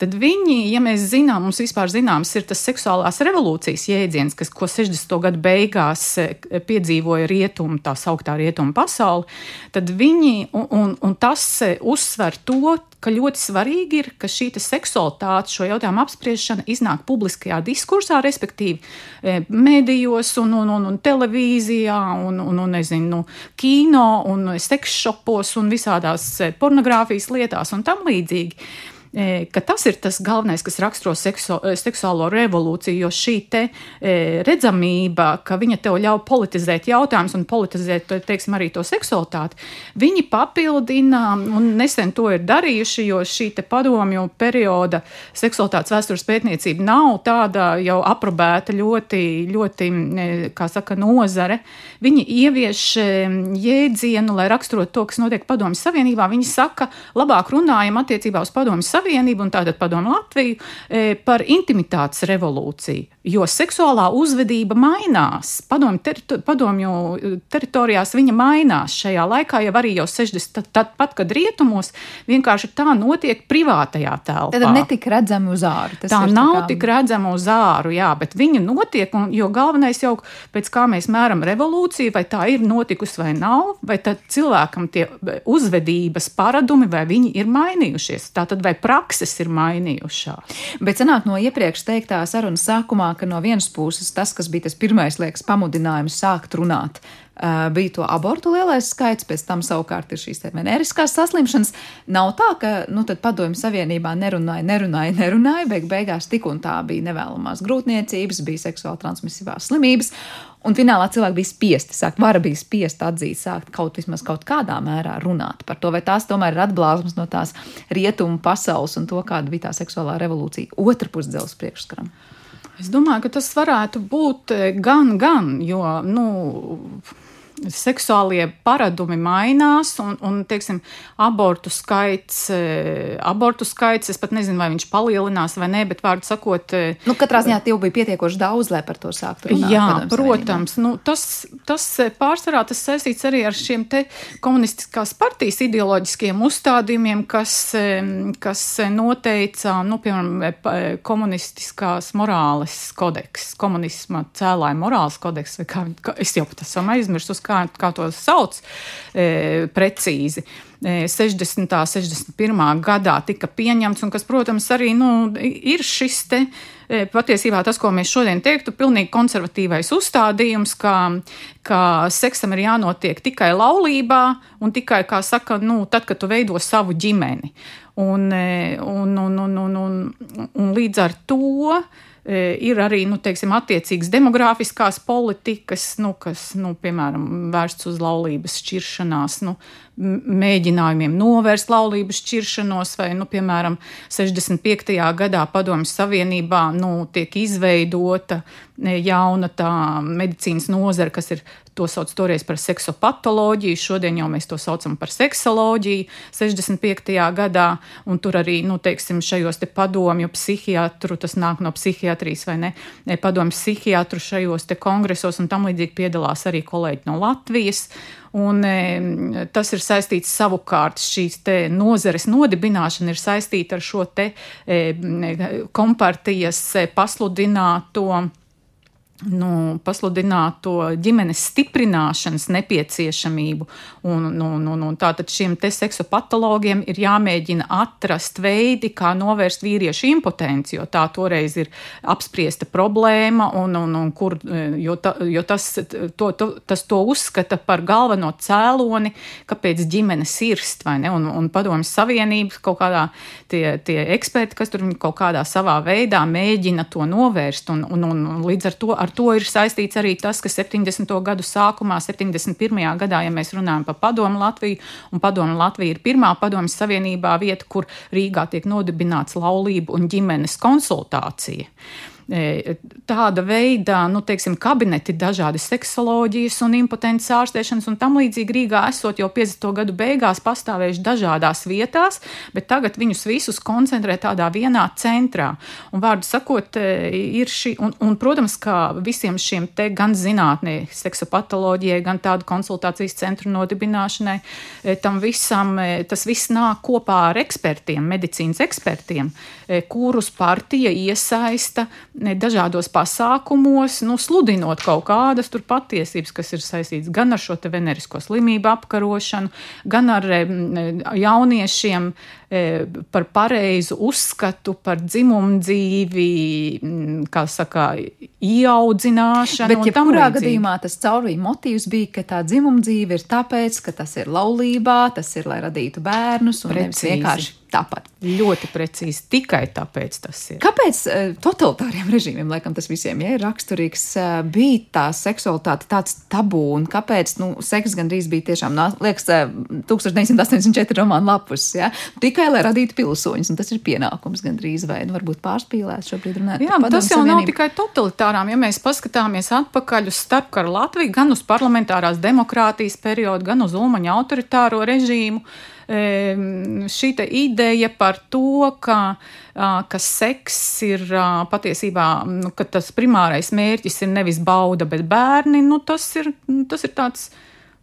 tad viņi, ja mēs zinām, mums vispār zināms, ir tas seksuālās revolūcijas jēdziens, kas, ko 60. gadu beigās e, piedzīvoja rietumu, tā sauktā rietumu pasauli, tad viņi, un, un, un tas e, uz uzsver to, ka ļoti svarīgi ir, ka šī seksualitāte, šo jautājumu apspriešana iznāk publiskajā diskursā, respektīvi e, medijos un, un, un, un televīzijā un, un, un nezinu, nu, kino un sekšopos un visādās e, pornogrāfijas lietās un tam līdzīgi ka tas ir tas galvenais, kas raksturo seksu, seksuālo revolūciju, jo šī te redzamība, ka viņa tev ļauj politizēt jautājumus un politizēt, teiksim, arī to seksualitāti, viņi papildina, un nesen to ir darījuši, jo šī te padomju perioda seksualitātes vēstures pētniecība nav tāda jau aprobēta ļoti, ļoti, kā saka, nozare. Viņi ievieš jēdzienu, lai raksturot to, kas notiek padomju savienībā, viņi saka, labāk runājam attiecībā uz padomju savienību Savienību un tātad padomu Latviju e, par intimitātes revolūciju. Jo seksuālā uzvedība mainās. Padomju, terito, padomju teritorijās viņa mainās šajā laikā, jau arī jau 60. Tad, tad pat, kad rietumos vienkārši tā notiek privātajā telpā. Tad netik redzama uz āru. Tas tā nav tā kā... tik redzama uz āru, jā, bet viņa notiek, un, jo galvenais jau pēc kā mēs mēram revolūciju, vai tā ir notikusi vai nav, vai tad cilvēkam tie uzvedības paradumi, vai viņi ir mainījušies. Tātad vai prakses ir mainījušās. Bet sanāk no iepriekš teiktā sarunas sākumā, ka no vienas puses tas, kas bija tas pirmais, liekas, pamudinājums sākt runāt, bija to abortu lielais skaits, pēc tam savukārt ir šīs veneriskās saslimšanas. Nav tā, ka nu, padomju savienībā nerunāja, nerunāja, nerunāja, beig beigās tik un tā bija nevēlamās grūtniecības, bija seksuāli transmisīvās slimības. Un finālā cilvēki bija spiesti sākt, vara bija spiesta atzīt, sākt kaut vismaz kaut kādā mērā runāt par to, vai tās tomēr ir atblāzmas no tās rietumu pasaules un to, kāda bija tā seksuālā revolūcija otrā pusdzeles priekšskaram. Es domāju, ka tas varētu būt gan, gan, jo, nu, seksuālie paradumi mainās, un, un teiksim, abortu skaits, e, abortu skaits, es pat nezinu, vai viņš palielinās vai nē, bet vārdu sakot, e, nu, katrā ziņā tie bija pietiekoši daudz, lai par to sāktu runāt. Jā, protams, nu, tas, tas e, pārsvarā tas saistīts arī ar šiem te komunistiskās partijas ideoloģiskiem uzstādījumiem, kas, kas noteica, nu, piemēram, komunistiskās morāles kodeks, komunisma cēlāja morāles kodeks, vai kā, es jau pat esmu aizmirsus, kā, kā to sauc e, precīzi. 60. un 61. gadā tika pieņemts, un kas, protams, arī nu, ir šis te e, patiesībā tas, ko mēs šodien teiktu, pilnīgi konservatīvais uzstādījums, ka, ka seksam ir jānotiek tikai laulībā un tikai, kā saka, nu, tad, kad tu veido savu ģimeni. Un, e, un, un, un, un, un, un līdz ar to ir arī nu, teiksim, attiecīgas demogrāfiskās politikas, nu, kas, nu, piemēram, vērsts uz laulības šķiršanās, nu, mēģinājumiem novērst laulības šķiršanos, vai, nu, piemēram, 65. gadā Padomju Savienībā nu, tiek izveidota e, jauna tā medicīnas nozara, kas ir to sauc toreiz par seksopatoloģiju, šodien jau mēs to saucam par seksoloģiju, 65. gadā, un tur arī, nu, teiksim, šajos te padomju psihiatru, tas nāk no psihiatrijas vai ne, e, padomju psihiatru šajos te kongresos un tam līdzīgi piedalās arī kolēģi no Latvijas. Un, e, tas ir saistīts savukārt, šīs nozares nodibināšana ir saistīta ar šo te e, kompartijas e, pasludināto nu, pasludināt to ģimenes stiprināšanas nepieciešamību. Un, nu, nu, nu, tātad šiem seksopatologiem ir jāmēģina atrast veidi, kā novērst vīriešu impotenci, jo tā toreiz ir apspriesta problēma, un, un, un kur, jo, ta, jo tas, to, to, tas to uzskata par galveno cēloni, kāpēc ģimenes irst, vai ne? Un, un padomjas Savienības kaut kādā tie, tie eksperti, kas tur kaut kādā savā veidā mēģina to novērst, un, un, un līdz ar to ar ar to ir saistīts arī tas, ka 70. gadu sākumā, 71. gadā, ja mēs runājam par padomu Latviju, un padomu Latvija ir pirmā padomjas savienībā vieta, kur Rīgā tiek nodibināts laulību un ģimenes konsultācija. E, tāda veida, nu, teiksim, kabineti, dažādi seksoloģijas un impotences ārstēšanas un tam līdzīgi Rīgā esot jau 50. gadu beigās pastāvējuši dažādās vietās, bet tagad viņus visus koncentrē tādā vienā centrā. Un vārdu sakot, e, ir šī, un, un protams, ka visiem šiem te gan zinātnē, seksopatoloģijai, gan tādu konsultācijas centru nodibināšanai, e, tam visam, tas viss nāk kopā ar ekspertiem, medicīnas ekspertiem, kurus partija iesaista dažādos pasākumos, nu, sludinot kaut kādas tur patiesības, kas ir saistītas gan ar šo venerisko slimību apkarošanu, gan ar jauniešiem E, par pareizu uzskatu par dzimumu dzīvi, kā saka, ieaudzināšanu. Bet, ja kurā gadījumā tas caurvīja motīvs bija, ka tā dzimuma dzīve ir tāpēc, ka tas ir laulībā, tas ir, lai radītu bērnus, un nevis vienkārši tāpat. Ļoti precīzi, tikai tāpēc tas ir. Kāpēc uh, totalitāriem režīmiem, laikam tas visiem ja, ir raksturīgs, uh, bija tā seksualitāte tāds tabū, un kāpēc, nu, seks gandrīz bija tiešām, liekas, uh, 1984 romāna lapus, ja, tikai tikai lai radītu pilsoņus, un tas ir pienākums gandrīz vai nu, varbūt pārspīlēts šobrīd runāt. Jā, bet tas jau savienību. nav tikai totalitārām. Ja mēs paskatāmies atpakaļ uz starpkaru Latviju, gan uz parlamentārās demokrātijas periodu, gan uz Ulmaņa autoritāro režīmu, šī ideja par to, ka, ka seks ir patiesībā, nu, ka tas primārais mērķis ir nevis bauda, bet bērni, nu, tas ir, tas ir tāds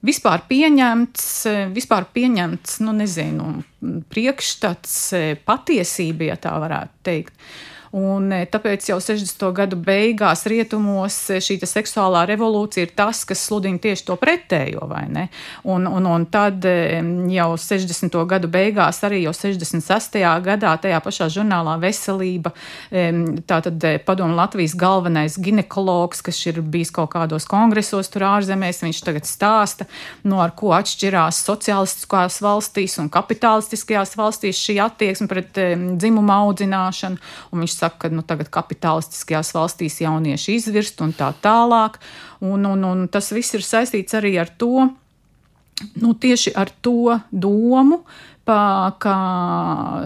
vispār pieņemts, vispār pieņemts nu, nezinu, priekšstats, patiesība, ja tā varētu teikt. Un tāpēc jau 60. gadu beigās rietumos šī seksuālā revolūcija ir tas, kas sludina tieši to pretējo, vai ne? Un, un, un tad jau 60. gadu beigās, arī jau 66. gadā, tajā pašā žurnālā Veselība, tātad padomu Latvijas galvenais ginekologs, kas ir bijis kaut kādos kongresos tur ārzemēs, viņš tagad stāsta, no ar ko atšķirās sociālistiskās valstīs un kapitalistiskajās valstīs šī attieksme pret dzimumu audzināšanu. Un viņš saka, ka nu, tagad kapitalistiskajās valstīs jaunieši izvirst un tā tālāk. Un, un, un tas viss ir saistīts arī ar to, nu, tieši ar to domu, pa, ka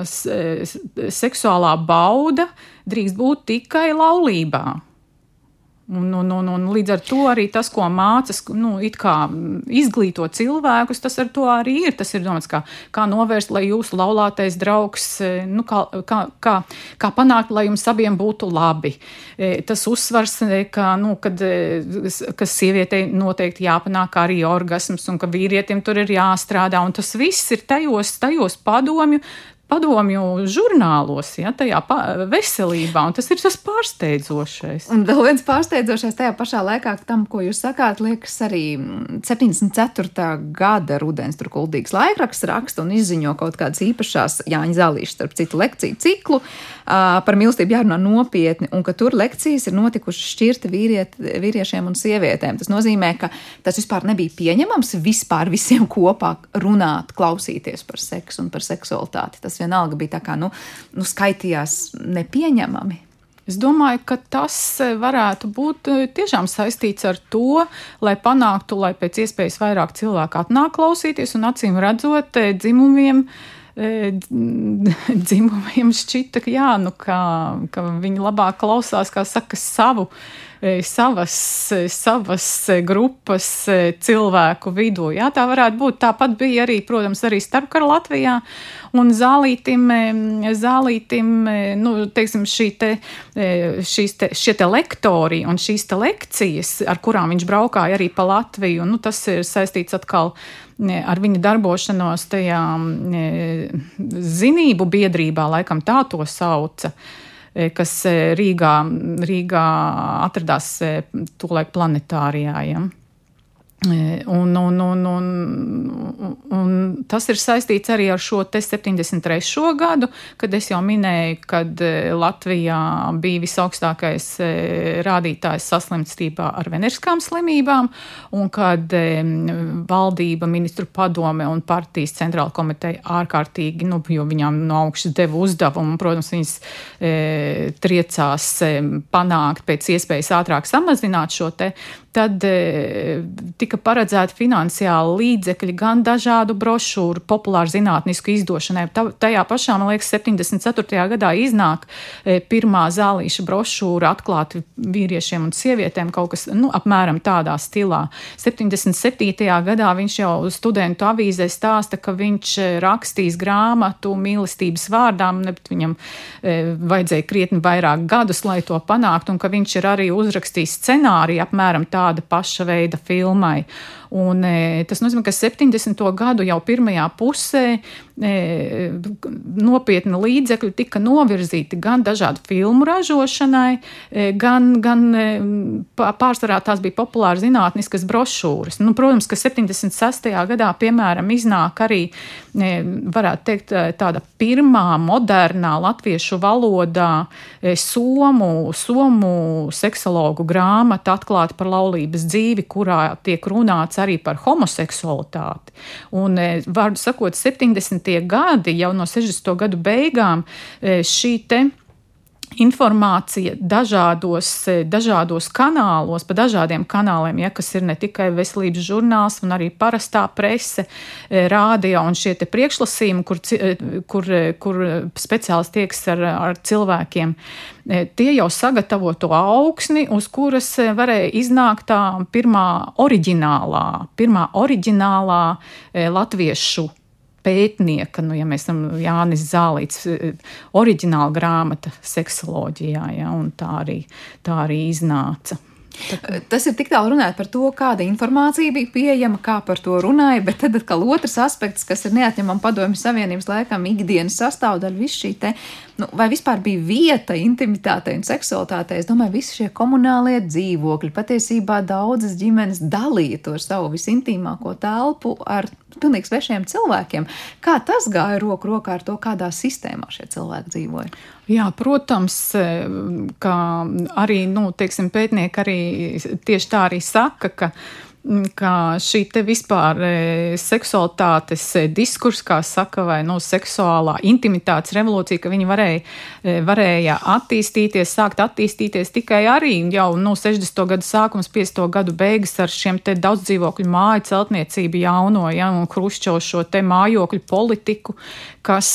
seksuālā bauda drīkst būt tikai laulībā. Un, un, un, un līdz ar to arī tas, ko mācās, nu, izglīto cilvēkus, tas ar to arī ir. Tas ir domāts, kā, kā novērst, lai jūsu laulātais draugs, e, nu, kā, kā, kā, kā panākt, lai jums abiem būtu labi. E, tas uzsvars, e, ka, nu, kad, ka sievietei noteikti jāpanāk arī orgasms un ka vīrietim tur ir jāstrādā. Un tas viss ir tajos, tajos padomju padomju žurnālos, ja, tajā veselībā, un tas ir tas pārsteidzošais. Un vēl viens pārsteidzošais tajā pašā laikā, tam, ko jūs sakāt, liekas arī 74. gada rudens, tur kuldīgs laikraksts raksta un izziņo kaut kādas īpašās Jāņa Zālīša, starp citu, lekciju ciklu par mīlestību jārunā nopietni, un ka tur lekcijas ir notikušas šķirti vīriet, vīriešiem un sievietēm. Tas nozīmē, ka tas vispār nebija pieņemams vispār visiem kopā runāt, klausīties par seksu un par seksualitāti. Tas vienalga bija tā kā, nu, nu skaitījās nepieņemami. Es domāju, ka tas varētu būt eh, tiešām saistīts ar to, lai panāktu, lai pēc iespējas vairāk cilvēku atnāk klausīties un acīm redzot eh, dzimumiem. Dzimumiem šķita, ka, jā, nu, ka, ka viņi labāk klausās, kā saka, savu E, savas, e, savas grupas e, cilvēku vidū. Jā, tā varētu būt. Tāpat bija arī, protams, arī starpkara Latvijā. Un zālītim, zālītim nu, teiksim, šī te, šīs te, šie te lektori un šīs te lekcijas, ar kurām viņš braukāja arī pa Latviju, nu, tas ir saistīts atkal ar viņa darbošanos tajā zinību biedrībā, laikam tā to sauca. Eh, kas eh, Rīgā, Rīgā atradās eh, tolaik planetārijā. Ja? Un, un, un, un, un tas ir saistīts arī ar šo 73. gadu, kad es jau minēju, kad Latvijā bija visaugstākais rādītājs saslimstībā ar veneriskām slimībām, un kad valdība, ministru padome un partijas centrāla komiteja ārkārtīgi, nu, jo viņām no augšas deva uzdevumu, protams, viņas e, triecās e, panākt pēc iespējas ātrāk samazināt šo te tad e, tika paredzēti finansiāli līdzekļi gan dažādu brošūru, populāru zinātnisku izdošanai. Tā, tajā pašā, man liekas, 74. gadā iznāk e, pirmā zālīša brošūra atklāti vīriešiem un sievietēm kaut kas nu, apmēram tādā stilā. 77. gadā viņš jau studentu avīzē stāsta, ka viņš e, rakstīs grāmatu mīlestības vārdām, ne, viņam e, vajadzēja krietni vairāk gadus, lai to panāktu, un ka viņš ir arī uzrakstījis scenāriju apmēram tā tāda paša veida filmai. Un, e, tas nozīmē, ka 70. gadu jau pirmajā pusē e, nopietni līdzekļi tika novirzīti gan dažādu filmu ražošanai, e, gan, gan pārsvarā tās bija populāras zinātniskas brošūras. Nu, protams, ka 76. gadā, piemēram, iznāk arī, varētu teikt, tāda pirmā modernā latviešu valodā somu, somu seksologu grāmata atklāta par laulības dzīvi, kurā tiek runāts arī par homoseksualitāti. Un, e, vārdu sakot, 70. gadi, jau no 60. gadu beigām, e, šī te informācija dažādos, e, dažādos kanālos, pa dažādiem kanāliem, ja, kas ir ne tikai veselības žurnāls, un arī parastā prese, rādio un šie priekšlasījumi, kur, kur, kur speciālisti tieks ar, ar cilvēkiem. E, tie jau sagatavo to augsni, uz kuras e, varēja iznākt tā pirmā oriģinālā, pirmā oriģinālā e, latviešu pētnieka, nu, ja mēs esam Jānis Zālīts, oriģināla grāmata seksoloģijā, ja, un tā arī, tā arī iznāca. Tad... Tas ir tik tālu runāt par to, kāda informācija bija pieejama, kā par to runāja, bet tad atkal otrs aspekts, kas ir neatņemama padomju savienības laikam ikdienas sastāvdaļa, viss šī te, nu, vai vispār bija vieta intimitātei un seksualitātei. Es domāju, visi šie komunālie dzīvokļi, patiesībā daudzas ģimenes dalīja to savu visintīmāko telpu ar pilnīgi svešiem cilvēkiem. Kā tas gāja roku rokā ar to, kādā sistēmā šie cilvēki dzīvoja? Jā, protams, ka arī nu, teiksim, pētnieki arī tieši tā arī saka, ka ka šī te vispār e, seksualitātes e, diskurss, kā saka, vai nu, seksuālā intimitātes revolūcija, ka viņi varēja, e, varēja attīstīties, sākt attīstīties tikai arī jau nu, 60. gadu sākums, 50. gadu beigas ar šiem te daudz dzīvokļu māju celtniecību jauno, ja, un Hruščovs šo te mājokļu politiku, kas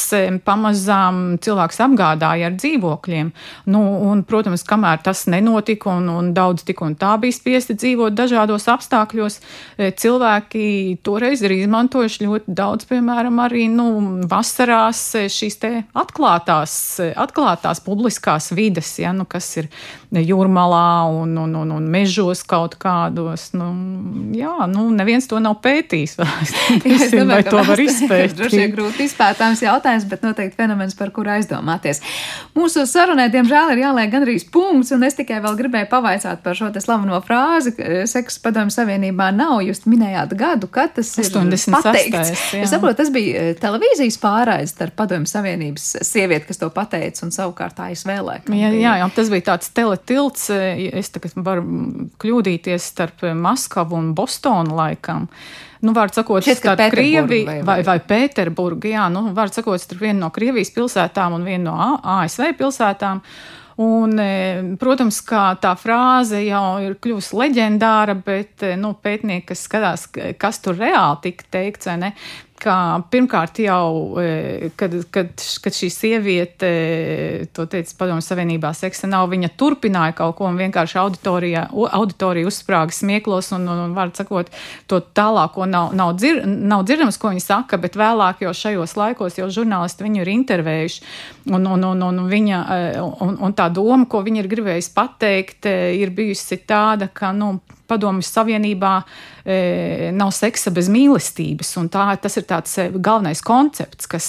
pamazām cilvēks apgādāja ar dzīvokļiem. Nu, un, protams, kamēr tas nenotika un, un daudz tik un tā bija spiesti dzīvot dažādos apstākļos, e, cilvēki toreiz ir izmantojuši ļoti daudz, piemēram, arī nu, vasarās e, šīs atklātās, e, atklātās publiskās vides, ja, nu, kas ir jūrmalā un, un, un, un mežos kaut kādos. Nu, jā, nu, neviens to nav pētījis. es domāju, vai to var izpētīt. Droši vien grūti izpētāms jautājums, bet noteikti fenomens, par kuru aizdomāties. Mūsu sarunai, diemžēl, ir jāliek gandrīz punkts, un es tikai vēl gribēju pavaicāt par šo slaveno frāzi, ka seksa padomju savienībā nav. Jūs minējāt gadu, kad tas 86. ir pateikts. Jā. Es saprotu, tas bija eh, televīzijas pārraides starp padomju savienības sievieti, kas to pateica, un savukārt ASV vēlē. Jā, jā, jā, tas bija tāds tele tilts, e, es tagad varu kļūdīties starp Maskavu un Bostonu laikam. Nu, Vārds sakot, Šķiet, starp Krieviju vai, vai, vai Pēterburgu, jā, nu, vārds sakot, starp vienu no Krievijas pilsētām un vienu no ASV pilsētām. Un, e, protams, kā tā frāze jau ir kļuvusi leģendāra, bet e, nu, pētnieki, kas skatās, kas tur reāli tika teikts, ne, ka pirmkārt jau, e, kad, kad, kad šī sieviete to teica Padomu Savienībā, seksa nav, viņa turpināja kaut ko un vienkārši auditorijā, auditorija uzsprāga smieklos un, un, un var sakot, to tālāko nav, nav, dzir, nav dzirdams, ko viņa saka, bet vēlāk jau šajos laikos jau žurnālisti viņu ir intervējuši. Un, un, un, un, viņa, e, un, un tā doma, ko viņa ir gribējusi pateikt, e, ir bijusi tāda, ka, nu, Padomju Savienībā e, nav seksa bez mīlestības. Tā, tas ir tāds galvenais koncepts, kas,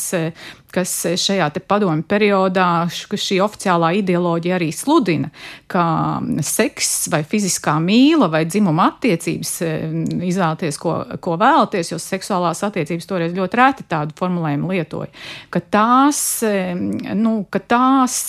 kas šajā padomju periodā šī oficiālā ideoloģija arī sludina, ka seks vai fiziskā mīla vai dzimuma attiecības izvēlēties, ko, ko vēlaties, jo seksuālās attiecības toreiz ļoti reti tādu formulējumu lietoja, ka tās, nu, ka tās,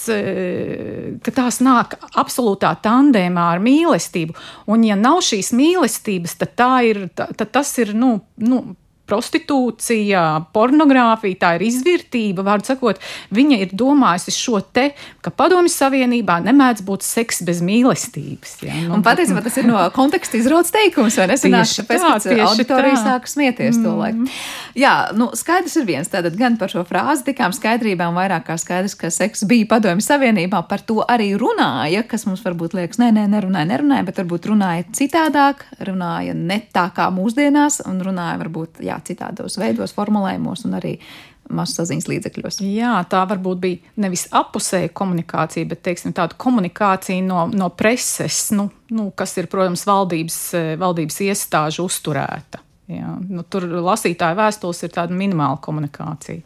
ka tās nāk absolūtā tandēmā ar mīlestību, un ja nav šīs mīlestības, tad, ir, tad tas ir, nu, nu prostitūcija, pornogrāfija, tā ir izvērtība. Vārdu sakot, viņa ir domājusi šo te, ka padomju savienībā nemēdz būt seks bez mīlestības. Ja? Nu, un patiesībā tas ir no konteksta izrauts teikums, vai ne? Tieši tāpēc, tā, auditorija sāka smieties mm. to laiku. Jā, nu, skaidrs ir viens, tātad gan par šo frāzi tikām skaidrībā un vairāk kā skaidrs, ka seks bija padomju savienībā, par to arī runāja, kas mums varbūt liekas, nē, nē, nerunāja, nerunāja, bet varbūt runāja citādāk, runāja ne tā kā mūsdienās un runāja varbūt, jā, citādos veidos, formulējumos un arī masasaziņas līdzekļos. Jā, tā varbūt bija nevis apusēja komunikācija, bet teiksim, tāda komunikācija no, no preses, nu, nu, kas ir, protams, valdības, valdības iestāžu uzturēta. Jā, nu, tur lasītāja vēstules ir tāda minimāla komunikācija.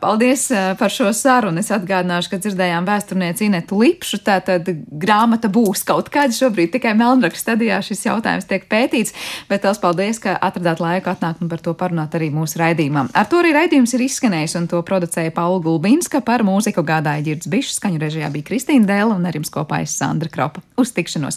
Paldies par šo sarunu. Es atgādināšu, ka dzirdējām vēsturnieci Inetu Lipšu. Tātad grāmata būs kaut kāda šobrīd tikai Melnraksta stadijā šis jautājums tiek pētīts, bet tās paldies, ka atradāt laiku atnākt un par to parunāt arī mūsu raidījumā. Ar to arī raidījums ir izskanējis un to producēja Paula Gulbinska par mūziku gādāja Girds Bišs, skaņu režijā bija Kristīna Dēla un ar jums kopā es Sandra Kropa. Uz tikšanos!